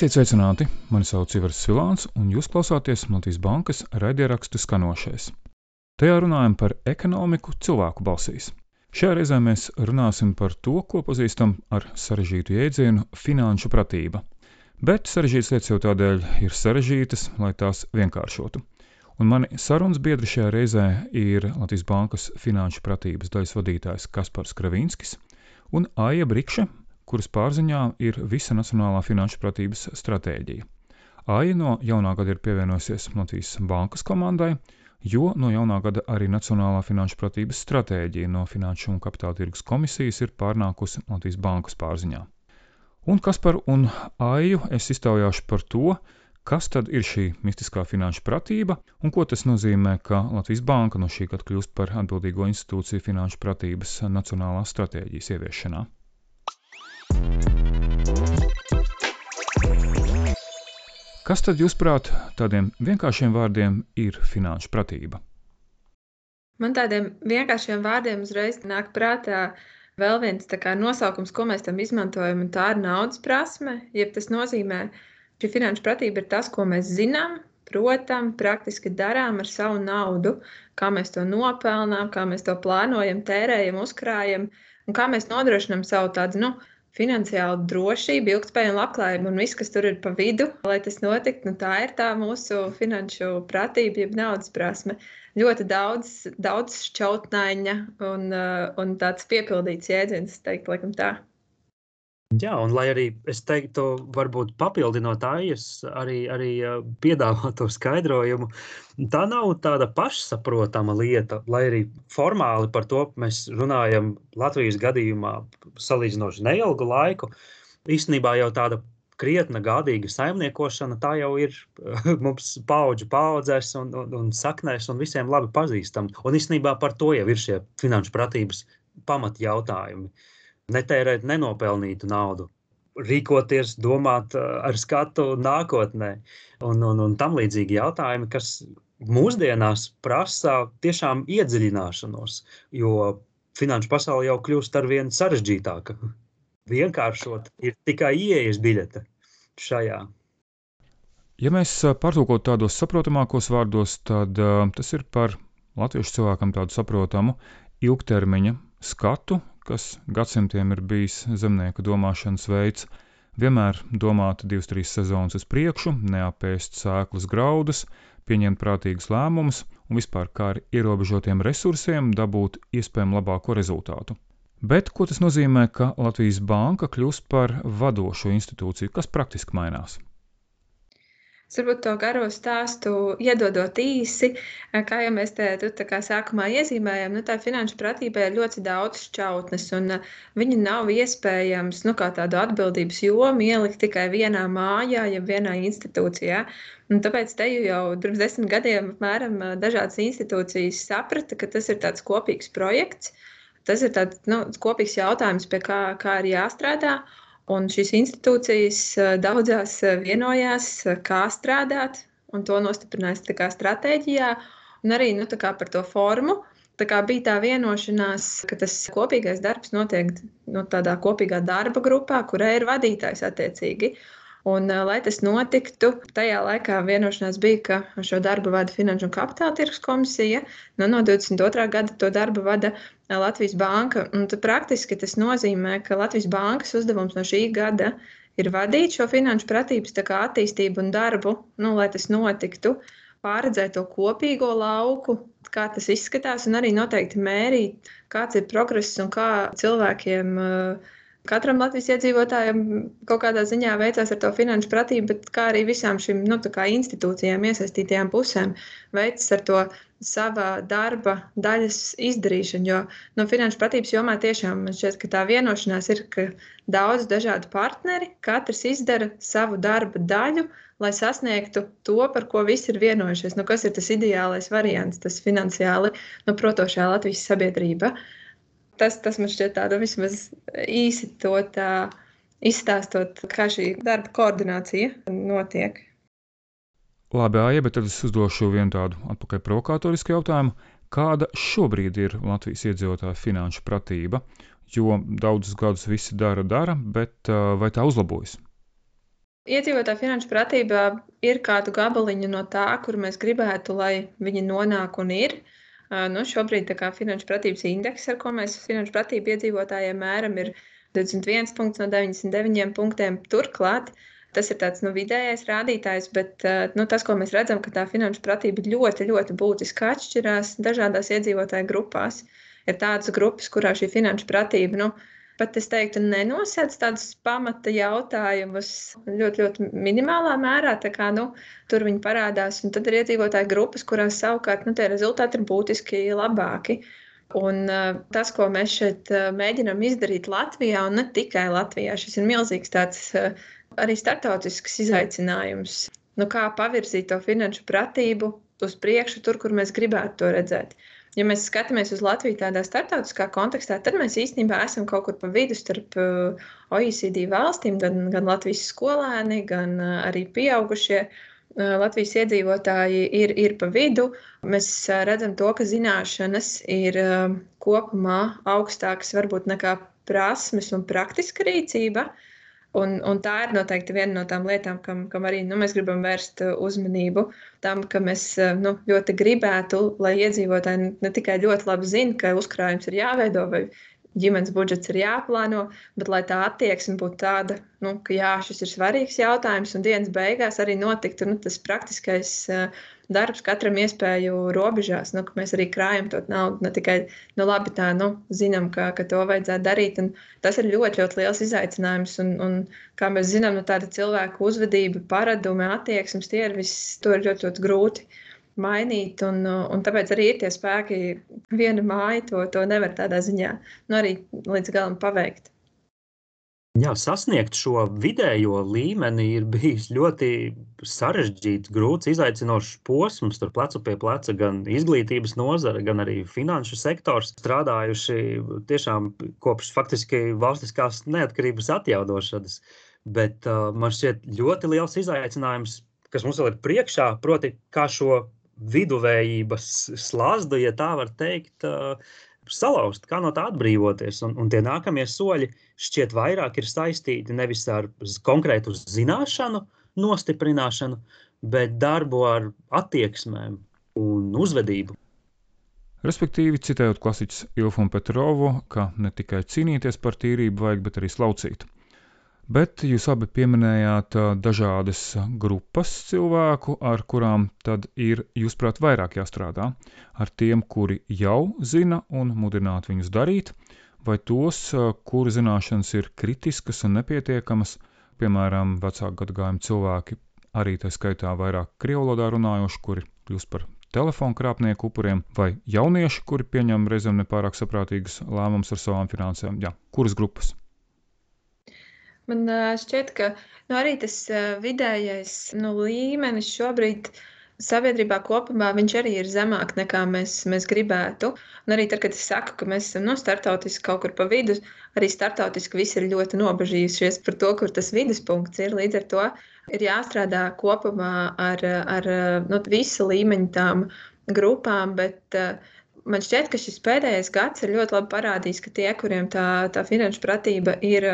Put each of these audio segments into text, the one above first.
Esiet sveicināti! Mani sauc Ivars Silāns, un jūs klausāties Latvijas Bankas raidierakstu skanošais. Tajā runājam par ekonomiku cilvēku balsīs. Šajā reizē mēs runāsim par to, ko pazīstam ar sarežģītu jēdzienu - finanšu pratība. Bet sarežģītas lietas jau tādēļ ir sarežģītas, lai tās vienkāršotu. Un mani sarunas biedri šajā reizē ir Latvijas Bankas finanšu pratības daļas vadītājs Kaspars Kravīnskis un Aija Brikše, kuras pārziņā ir visa Nacionālā finanšu pratības stratēģija. AIE no jaunā gada ir pievienojusies Latvijas bankas komandai, jo no jaunā gada arī Nacionālā finanšu pratības stratēģija no Finanšu un Kapitāla tirgus komisijas ir pārnākusi Latvijas bankas pārziņā. Un kas par un AIU es iztaujāšu par to, kas tad ir šī mistiskā finanšu pratība un ko tas nozīmē, ka Latvijas banka no šī gada kļūst par atbildīgo institūciju finanšu pratības nacionālās stratēģijas ieviešanā. Kas tad, jūsuprāt, tādiem vienkāršiem vārdiem ir finanšu pratība? Man tādiem vienkāršiem vārdiem uzreiz nāk prātā vēl viens nosaukums, ko mēs tam izmantojam, un tā ir naudas prasme. Jeb tas nozīmē, ka finanšu pratība ir tas, ko mēs zinām, protam, praktiski darām ar savu naudu, kā mēs to nopelnām, kā mēs to plānojam, tērējam, uzkrājam, un kā mēs nodrošinām savu tādu nu, finansiāla drošība, ilgspējīga labklājība un viss, kas tur ir pa vidu, lai tas notiktu. Nu, tā ir tā mūsu finanšu pratība, jeb naudas prasme. Ļoti daudz, daudz šķautnaiņa un, uh, un tāds piepildīts jēdziens, es teiktu, laikam tā. Jā, un lai arī es teiktu, varbūt papildinot AIS, arī, arī piedāvāt to skaidrojumu, tā nav tāda pašsaprotama lieta, lai arī formāli par to mēs runājam Latvijas gadījumā salīdzinoši neilgu laiku. Īstenībā jau tāda krietna gādīga saimniekošana, tā jau ir mums paudžu paudzēs un, un, un saknēs un visiem labi pazīstama. Un īstenībā par to jau ir šie finanšu pratības pamatjautājumi. jautājumi netērēt nenopelnītu naudu, rīkoties, domāt uh, ar skatu nākotnē un, un, un tam līdzīgi jautājumi, kas mūsdienās prasa tiešām iedziļināšanos, jo finanšu pasaule jau kļūst ar vien sarežģītāka. Vienkāršot ir tikai ieejas biļete šajā. Ja mēs uh, pārtulkot tādos saprotamākos vārdos, tad uh, tas ir par latviešu cilvēkam tādu saprotamu ilgtermiņa skatu kas gadsimtiem ir bijis zemnieku domāšanas veids, vienmēr domāt divas, trīs sezonas uz priekšu, neapēst sēklas graudus, pieņemt prātīgus lēmumus un vispār kā ar ierobežotiem resursiem dabūt iespējami labāko rezultātu. Bet ko tas nozīmē, ka Latvijas banka kļūst par vadošo institūciju, kas praktiski mainās? Varbūt to garo stāstu iedodot īsi, kā jau mēs te kā sākumā iezīmējām, nu, tā finanšu pratība ir ļoti daudz šķautnes, un viņi nav iespējams nu, kā tādu atbildības jomu ielikt tikai vienā mājā, ja vienā institūcijā. Un tāpēc te jau pirms desmit gadiem apmēram dažādas institūcijas saprata, ka tas ir tāds kopīgs projekts. Tas ir tāds nu, kopīgs jautājums, pie kā, kā ir jāstrādā. Un šīs institūcijas daudzās vienojās, kā strādāt, un to nostiprinājās stratēģijā, un arī nu, par to formu. Tā kā bija tā vienošanās, ka tas kopīgais darbs notiek nu, tādā kopīgā darba grupā, kurai ir vadītājs attiecīgi. Un, lai tas notiktu, tajā laikā vienošanās bija, ka šo darbu vada Finanšu un Kapitāla tirgus komisija. Nu, no 22. gada to darbu vada Latvijas Banka. Un praktiski tas nozīmē, ka Latvijas Bankas uzdevums no šī gada ir vadīt šo finanšu pratības attīstību un darbu, nu, lai tas notiktu, pārredzēt to kopīgo lauku, kā tas izskatās, un arī noteikti mērīt, kāds ir progress un kā cilvēkiem uh, Katram Latvijas iedzīvotājam kaut kādā ziņā veicās ar to finanšu pratību, bet kā arī visām šīm nu, institūcijām, iesaistītajām pusēm veicas ar to sava darba daļas izdarīšanu. Jo no finanšu pratības jomā tiešām man šķiet, ka tā vienošanās ir, ka daudz dažādu partneri katrs izdara savu darba daļu, lai sasniegtu to, par ko visi ir vienojušies. Nu, kas ir tas ideālais variants, tas finansiāli nu, protošā Latvijas sabiedrība? Uh, tas, tas man šķiet tādu vismaz īsi to tā izstāstot, kā šī darba koordinācija notiek. Labi, Aija, bet tad es uzdošu vienu tādu atpakaļ provokatorisku jautājumu. Kāda šobrīd ir Latvijas iedzīvotāja finanšu pratība? Jo daudzus gadus visi dara, dara, bet vai tā uzlabojas? Iedzīvotāju finanšu pratība ir kādu gabaliņu no tā, kur mēs gribētu, lai viņi nonāk un ir. Nu, šobrīd finanšu pratības indeks, ar ko mēs finanšu pratību iedzīvotājiem mēram, ir 21 punkts no 99 punktiem. Turklāt tas ir tāds nu, vidējais rādītājs, bet nu, tas, ko mēs redzam, ka tā finanšu pratība ļoti, ļoti būtiski atšķirās dažādās iedzīvotāju grupās. Ir tādas grupas, kurā šī finanšu pratība nu, pat es teiktu, nenosēdz tādus pamata jautājumus ļoti, ļoti minimālā mērā. Kā, nu, tur viņi parādās, un tad ir iedzīvotāju grupas, kurās savukārt nu, tie rezultāti ir būtiski labāki. Un, uh, tas, ko mēs šeit uh, mēģinām izdarīt Latvijā, un ne tikai Latvijā, šis ir milzīgs tāds uh, arī startautisks izaicinājums. Nu, kā pavirzīt to finanšu pratību uz priekšu, tur, kur mēs gribētu to redzēt. Ja mēs skatāmies uz Latviju tādā starptautiskā kontekstā, tad mēs īstenībā esam kaut kur pa vidu starp uh, OECD valstīm, gan, gan Latvijas skolēni, gan uh, arī pieaugušie. Uh, Latvijas iedzīvotāji ir, ir pa vidu. Mēs redzam, to, ka zināšanas ir kopumā augstākas varbūt nekā prasmes un praktiska rīcība. Uh, Un, un tā ir noteikti viena no tām lietām, kam, kam arī nu, mēs gribam vērst uh, uzmanību. Tam, ka mēs uh, nu, ļoti gribētu, lai iedzīvotāji ne tikai ļoti labi zina, ka uzkrājums ir jāveido vai ģimenes budžets ir jāplāno, bet lai tā attieksme būtu tāda, nu, ka jā, šis ir svarīgs jautājums, un dienas beigās arī notiktu nu, tas praktiskais uh, darbs katram iespēju robežās, nu, ka mēs arī krājam to naudu. Ne tikai nu, labi, tā nu, zinām, ka, ka to vajadzētu darīt. Tas ir ļoti, ļoti liels izaicinājums. Un, un, kā mēs zinām, nu, tāda cilvēku uzvedība, paradumi, attieksmes, tie ir viss, to ir ļoti, ļoti grūti mainīt. Un, un tāpēc arī ir tie spēki, viena māja to, to nevar tādā ziņā nu, arī līdz galam paveikt. Jā, sasniegt šo vidējo līmeni ir bijis ļoti sarežģīts, grūts, izaicinošs posms. Tur plecu pie pleca gan izglītības nozare, gan arī finanšu sektors strādājuši tiešām kopš faktiski valstiskās neatkarības atjaunošanas. Bet uh, man šķiet ļoti liels izaicinājums, kas mums vēl ir priekšā, proti, kā šo viduvējības slazdu, ja tā var teikt, salauzt, kā no tā atbrīvoties. Un, un tie nākamie soļi šķiet vairāk ir saistīti nevis ar konkrētu zināšanu nostiprināšanu, bet darbu ar attieksmēm un uzvedību. Respektīvi, citējot klasiķus Ilfu un Petrovu, ka ne tikai cīnīties par tīrību vajag, bet arī slaucīt. Bet jūs abi pieminējāt dažādas grupas cilvēku, ar kurām tad ir, jūsuprāt, vairāk jāstrādā. Ar tiem, kuri jau zina un mudināt viņus darīt, vai tos, kuru zināšanas ir kritiskas un nepietiekamas, piemēram, vecāku gadagājumu cilvēki, arī tā skaitā vairāk krievlodā runājoši, kuri kļūst par telefonu krāpnieku upuriem, vai jaunieši, kuri pieņem reizēm nepārāk saprātīgus lēmumus ar savām finansēm. Jā, kuras grupas? Man šķiet, ka nu, arī tas vidējais nu, līmenis šobrīd sabiedrībā kopumā viņš arī ir zemāk nekā mēs, mēs gribētu. Un arī tad, kad es saku, ka mēs esam no nu, startautiski kaut kur pa vidu, arī startautiski visi ir ļoti nobežījušies par to, kur tas viduspunkts ir. Līdz ar to ir jāstrādā kopumā ar, ar nu, visu līmeņu tām grupām, bet man šķiet, ka šis pēdējais gads ir ļoti labi parādījis, ka tie, kuriem tā, tā finanšu pratība ir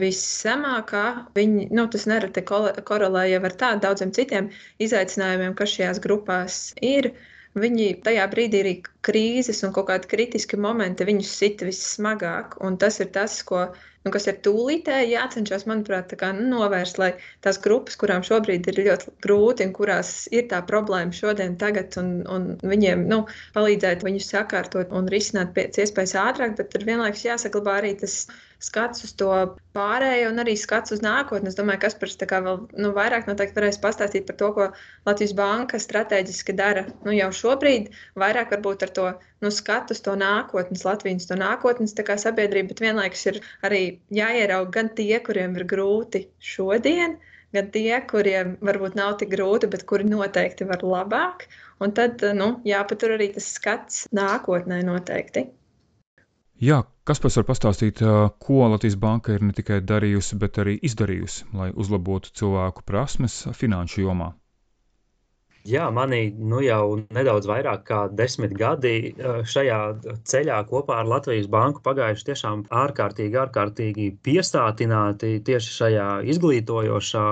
Viszemākā viņi, nu, tas nereti korelē jau ar tādiem daudziem citiem izaicinājumiem, kas šajās grupās ir. Viņi tajā brīdī arī krīzes un kaut kādi kritiski momenti viņus sita vissmagāk. Un tas ir tas, ko, nu, kas ir tūlītēji jācenšas, manuprāt, kā, nu, novērst, lai tās grupas, kurām šobrīd ir ļoti grūti un kurās ir tā problēma šodien, tagad, un, un viņiem nu, palīdzēt viņus sakārtot un risināt pēc iespējas ātrāk, bet tur vienlaikus jāsaglabā arī tas skats uz to pārējo un arī skats uz nākotni. Es domāju, ka Kaspars vēl nu, vairāk noteikti varēs pastāstīt par to, ko Latvijas Banka strateģiski dara nu, jau šobrīd, vairāk varbūt ar to nu, skatu uz to nākotnes, Latvijas to nākotnes sabiedrību, bet vienlaikus ir arī jāierauga gan tie, kuriem ir grūti šodien, gan tie, kuriem varbūt nav tik grūti, bet kuri noteikti var labāk. Un tad nu, jāpatur arī tas skats nākotnē noteikti. Jā, kas pēc var pastāstīt, ko Latvijas Banka ir ne tikai darījusi, bet arī izdarījusi, lai uzlabotu cilvēku prasmes finanšu jomā? Jā, manī nu, jau nedaudz vairāk kā desmit gadi šajā ceļā kopā ar Latvijas Banku pagājuši tiešām ārkārtīgi, ārkārtīgi piesātināti tieši šajā izglītojošā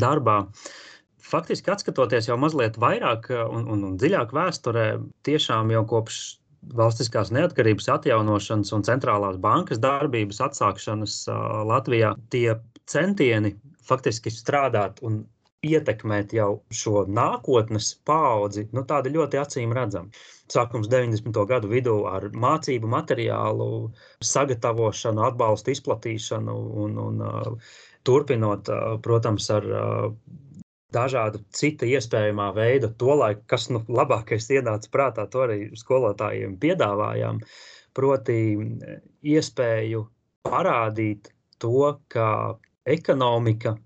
darbā. Faktiski, skatoties jau mazliet vairāk un, un, un dziļāk vēsturē, tiešām jau kopš valstiskās neatkarības atjaunošanas un centrālās bankas darbības atsākšanas Latvijā, tie centieni faktiski strādāt un ietekmēt jau šo nākotnes paudzi, nu, tāda ļoti acīm redzama. Sākums 90. gadu vidū ar mācību materiālu sagatavošanu, atbalstu izplatīšanu un, un uh, turpinot, uh, protams, ar uh, dažādu citu iespējamā veidu, to laiku, kas nu, labākais ienāca prātā, to arī skolotājiem piedāvājām. Proti, iespēju parādīt to, ka ekonomika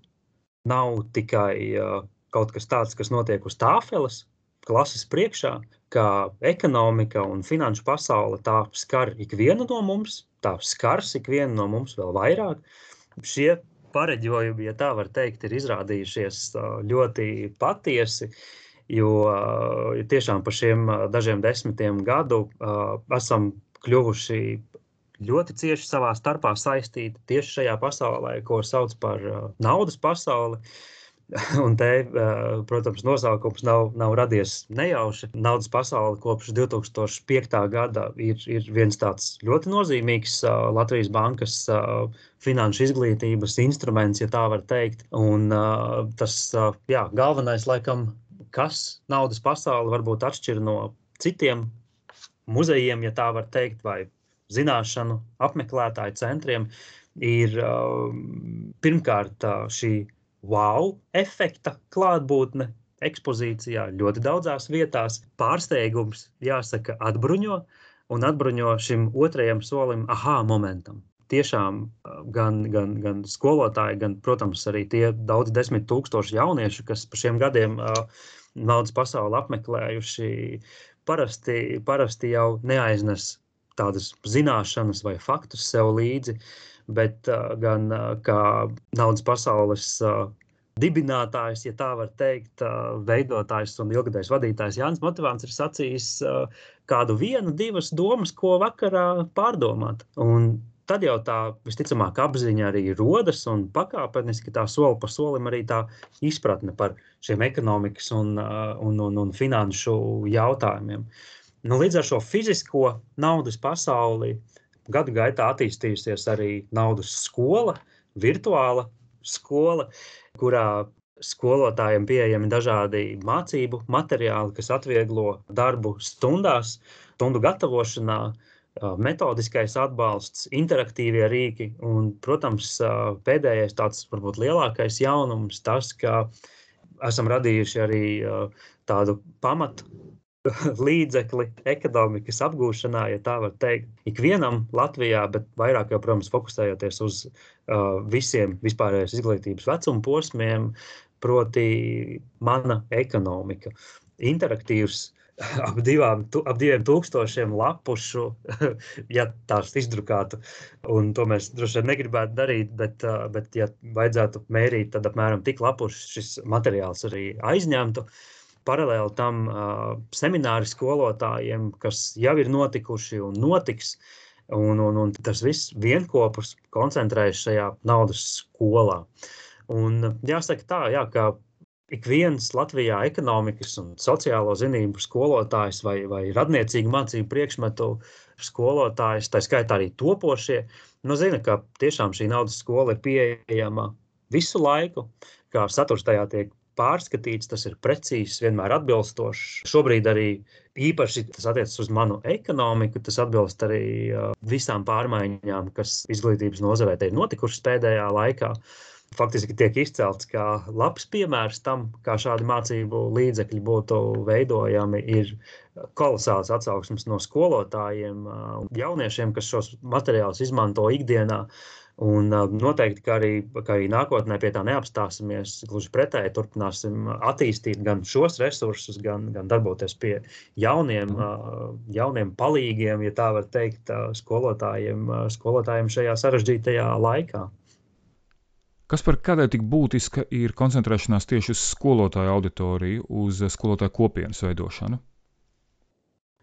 nav tikai uh, kaut kas tāds, kas notiek uz tāfeles, klases priekšā, kā ekonomika un finanšu pasaule tā skar ikvienu no mums, tā skars ikvienu no mums vēl vairāk. Šie pareģojumi, ja tā var teikt, ir izrādījušies ļoti patiesi, jo tiešām pa šiem dažiem desmitiem gadu esam kļuvuši ļoti cieši savā starpā saistīti tieši šajā pasaulē, ko sauc par uh, naudas pasauli. Un te, uh, protams, nosaukums nav, nav radies nejauši. Naudas pasaule kopš 2005. gada ir, ir viens tāds ļoti nozīmīgs uh, Latvijas bankas finanšu izglītības instruments, ja tā var teikt. Un tas jā, galvenais, laikam, kas naudas pasauli varbūt atšķir no citiem muzejiem, ja tā var teikt, vai zināšanu apmeklētāju centriem ir pirmkārt šī wow efekta klātbūtne ekspozīcijā ļoti daudzās vietās. Pārsteigums, jāsaka, atbruņo un atbruņo šim otrajam solim, ah, momentam. Tiešām uh, gan, gan, gan skolotāji, gan, protams, arī tie daudz desmit tūkstoši jauniešu, kas pa šiem gadiem uh, naudas pasauli apmeklējuši, parasti, parasti jau neaiznes tādas zināšanas vai faktus sev līdzi, bet uh, gan uh, kā naudas pasaules uh, dibinātājs, ja tā var teikt, uh, veidotājs un ilgadējs vadītājs Jānis Motivāns ir sacījis uh, kādu vienu, divas domas, ko vakarā pārdomāt. Un tad jau tā visticamāk apziņa arī rodas un pakāpeniski tā soli pa solim arī tā izpratne par šiem ekonomikas un, uh, un, un, un finanšu jautājumiem. Uh, Nu, līdz ar šo fizisko naudas pasauli gadu gaitā attīstījusies arī naudas skola, virtuāla skola, kurā skolotājiem pieejami dažādi mācību materiāli, kas atvieglo darbu stundās, stundu gatavošanā, metodiskais atbalsts, interaktīvie rīki un, protams, pēdējais tāds varbūt lielākais jaunums tas, ka esam radījuši arī tādu pamatu līdzekli ekonomikas apgūšanā, ja tā var teikt, ikvienam Latvijā, bet vairāk jau, protams, fokusējoties uz uh, visiem vispārējās izglītības vecuma posmiem, proti, mana ekonomika. Interaktīvs ap, divām, tu, ap diviem tūkstošiem lapušu, ja tās izdrukātu. Un to mēs droši vien negribētu darīt, bet, uh, bet ja vajadzētu mērīt, tad apmēram tik lapušs šis materiāls arī aizņemtu. Uh, paralēli tam semināri skolotājiem, kas jau ir notikuši un notiks. Un, un, un tas viss vienopus koncentrējas šajā naudas skolā. Un jāsaka tā, jā, ka ik viens Latvijā ekonomikas un sociālo zinību skolotājs vai, vai radniecīgu mācību priekšmetu skolotājs, tā skaitā arī topošie, nu zina, ka tiešām šī naudas skola ir pieejama visu laiku, kā saturs tajā tiek pārskatīts, tas ir precīzs, vienmēr atbilstošs. Šobrīd arī īpaši tas attiecas uz manu ekonomiku, tas atbilst arī visām pārmaiņām, kas izglītības nozarē ir notikušas pēdējā laikā. Faktiski tiek izcelts kā labs piemērs tam, kā šādi mācību līdzekļi būtu veidojami. Ir kolosāls atsauksmes no skolotājiem, jauniešiem, kas šos materiālus izmanto ikdienā. Uh, Un noteikti, ka arī, ka arī nākotnē pie tā neapstāsimies. Gluži pretēji, turpināsim attīstīt gan šos resursus, gan, gan darboties pie jauniem, jauniem palīgiem, ja tā var teikt, skolotājiem, skolotājiem šajā sarežģītajā laikā. Kas par kādēļ tik būtiska ir koncentrēšanās tieši uz skolotāju auditoriju, uz skolotāju kopienas veidošanu?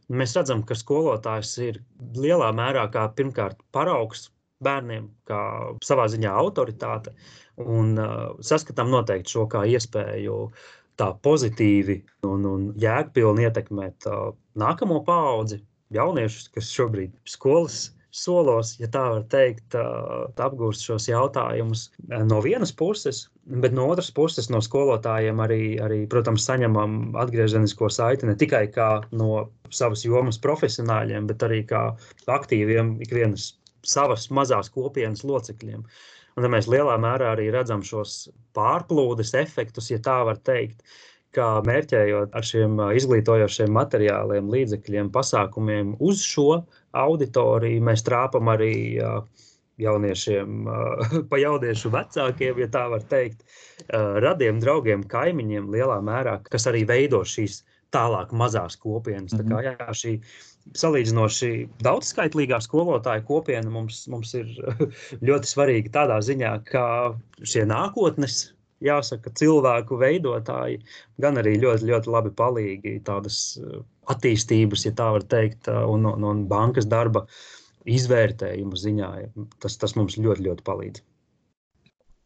Mēs redzam, ka skolotājs ir lielā mērā kā pirmkārt paraugs bērniem, kā savā ziņā autoritāte, un uh, saskatām noteikti šo kā iespēju tā pozitīvi un, un jēgpilni ietekmēt uh, nākamo paudzi, jauniešus, kas šobrīd skolas solos, ja tā var teikt, apgūst šos jautājumus no vienas puses, bet no otras puses no skolotājiem arī, arī protams, saņemam atgriezenisko saiti ne tikai no savas jomas profesionāļiem, bet arī kā aktīviem ikvienas savas mazās kopienas locekļiem. Un tad mēs lielā mērā arī redzam šos pārplūdes efektus, ja tā var teikt, kā mērķējot ar šiem izglītojošiem materiāliem, līdzekļiem, pasākumiem uz šo auditoriju, mēs trāpam arī jauniešiem, pa jauniešu vecākiem, ja tā var teikt, radiem, draugiem, kaimiņiem lielā mērā, kas arī veido šīs tālāk mazās kopienas. Mm -hmm. Tā kā, mhm. jā, šī salīdzinoši daudzskaitlīgā skolotāja kopiena mums, mums ir ļoti svarīga tādā ziņā, ka šie nākotnes jāsaka, cilvēku veidotāji, gan arī ļoti, ļoti labi palīgi tādas eh, attīstības, ja tā var teikt, eh, un, un, un bankas darba izvērtējumu ziņā. Tas, tas mums ļoti, ļoti palīdz.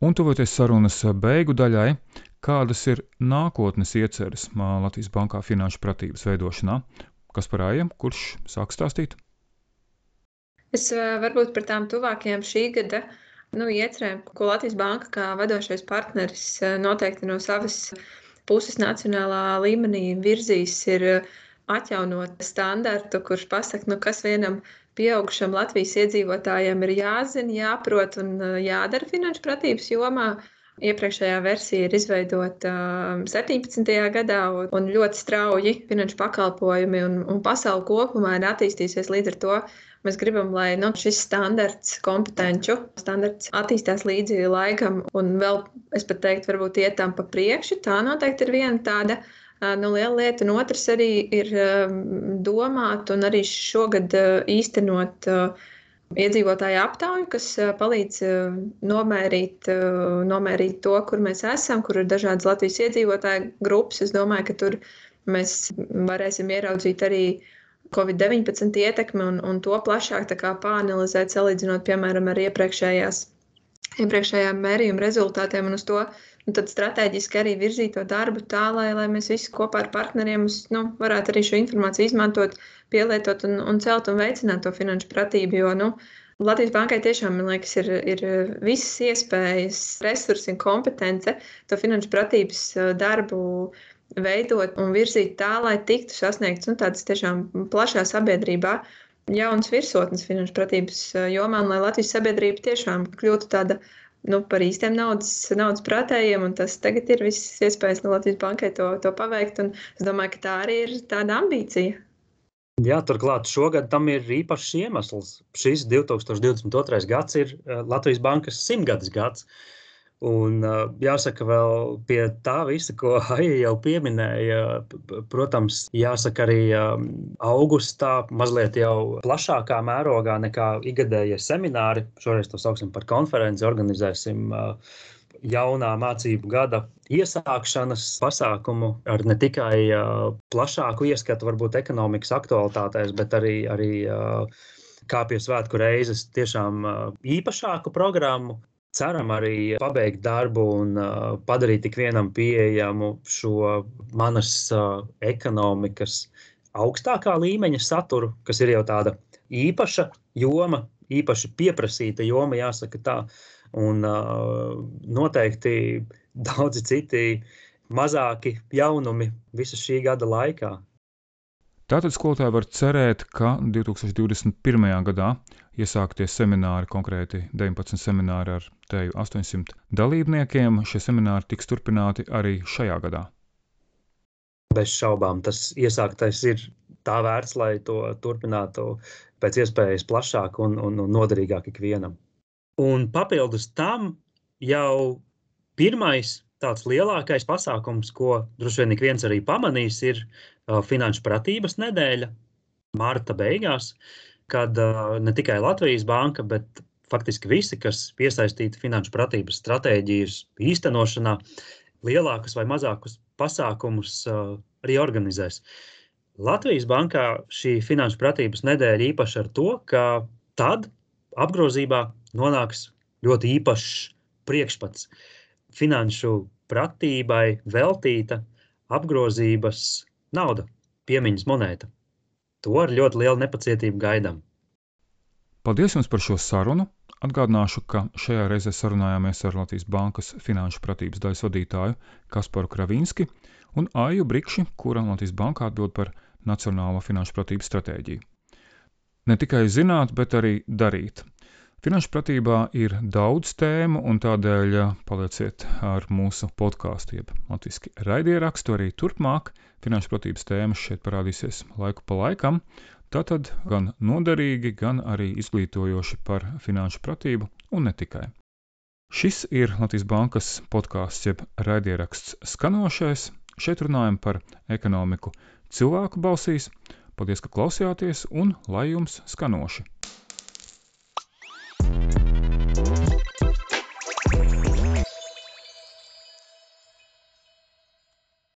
Un tuvoties sarunas beigu daļai, kādas ir nākotnes ieceres Latvijas Bankā finanšu pratības veidošanā? Kas par ājiem, kurš sāk stāstīt? Es varbūt par tām tuvākajām šī gada nu, iecerēm, ko Latvijas Banka kā vadošais partneris noteikti no savas puses nacionālā līmenī virzīs, ir atjaunot standartu, kurš pasaka, nu, kas vienam pieaugušam Latvijas iedzīvotājam ir jāzina, jāprot un jādara finanšu pratības jomā. Iepriekšējā versija ir izveidota 17. gadā, un ļoti strauji finanšu pakalpojumi un, un pasaule kopumā ir attīstījusies līdz ar to Mēs gribam, lai nu, šis standarts, kompetenci standarts attīstās līdzi laikam, un vēl, es pat teiktu, varbūt iet tam pa priekšu. Tā noteikti ir viena tāda nu, liela lieta, un otrs arī ir domāt un arī šogad īstenot iedzīvotāju aptauju, kas palīdz nomērīt, nomērīt to, kur mēs esam, kur ir dažādas Latvijas iedzīvotāju grupas. Es domāju, ka tur mēs varēsim ieraudzīt arī Covid-19 ietekmi un, un to plašāk pāanalizēt, salīdzinot, piemēram, ar iepriekšējās, iepriekšējām mērījuma rezultātiem un uz to tad strateģiski arī virzīt to darbu tā, lai, lai mēs visi kopā ar partneriem nu, varētu arī šo informāciju izmantot, pielietot un, un celt un veicināt to finanšu pratību. Jo nu, Latvijas bankai tiešām, liekas, ir, ir visas iespējas, resursi un kompetence to finanšu pratības darbu veidot un virzīt tā, lai tiktu sasniegts nu, tādas tiešām plašā sabiedrībā jaunas virsotnes finanšu pratības eh, jomā, un lai Latvijas sabiedrība tiešām kļūtu tāda nu, par īstiem naudas, naudas prātējiem, un tas tagad ir visas iespējas no Latvijas bankai to, to paveikt, un es domāju, ka tā arī ir tāda ambīcija. Jā, turklāt šogad tam ir īpašs iemesls. Šis 2022. gads ir eh, Latvijas bankas simtgades gads. Uh, Un, jāsaka, vēl pie tā visa, ko Aija jau pieminēja, protams, jāsaka arī augustā, mazliet jau plašākā mērogā nekā ikgadējie semināri. Šoreiz to sauksim par konferenci, organizēsim jaunā mācību gada iesākšanas pasākumu ar ne tikai plašāku ieskatu, varbūt ekonomikas aktualitātēs, bet arī, arī kā pie svētku reizes tiešām īpašāku programmu Ceram arī pabeigt darbu un uh, padarīt ikvienam pieejamu šo manas uh, ekonomikas augstākā līmeņa saturu, kas ir jau tāda īpaša joma, īpaši pieprasīta joma, jāsaka tā. Un uh, noteikti daudzi citi mazāki jaunumi visu šī gada laikā. Tātad skolotāji var cerēt, ka 2021. gadā iesāktie semināri, konkrēti 19 semināri ar teju 800 dalībniekiem. Šie semināri tiks turpināti arī šajā gadā. Bez šaubām tas iesāktais ir tā vērts, lai to turpinātu pēc iespējas plašāk un, un, un noderīgāk ikvienam. Un papildus tam jau pirmais tāds lielākais pasākums, ko droši vien ik viens arī pamanīs, ir uh, finanšu pratības nedēļa, marta beigās. Uh, kad ne tikai Latvijas banka, bet faktiski visi, kas iesaistīti finanšu pratības stratēģijas īstenošanā, lielākus vai mazākus pasākumus arī organizēs. Latvijas bankā šī finanšu pratības nedēļa īpaša ar to, ka tad apgrozībā nonāks ļoti īpašs priekšpats. Finanšu pratībai veltīta apgrozības nauda, piemiņas monēta. To ar ļoti lielu nepacietību gaidām. Paldies jums par šo sarunu! Atgādināšu, ka šajā reizē sarunājāmies ar Latvijas Bankas finanšu pratības daļas vadītāju Kasparu Kravinski un Aiju Brikši, kura Latvijas Bankā atbild par Nacionālo finanšu pratības stratēģiju. Ne tikai zināt, bet arī darīt. Finanšu pratībā ir daudz tēmu, un tādēļ palieciet ar mūsu podkāstu, jeb latviešu raidierakstu arī turpmāk. Finanšu pratības tēmas šeit parādīsies laiku pa laikam. Tātad gan noderīgi, gan arī izglītojoši par finanšu pratību, un ne tikai. Šis ir Latvijas Bankas podkāsts, jeb raidieraksts skanošais. Šeit runājam par ekonomiku cilvēku balsīs. Paldies, ka klausījāties, un lai jums skanoši! Thanks.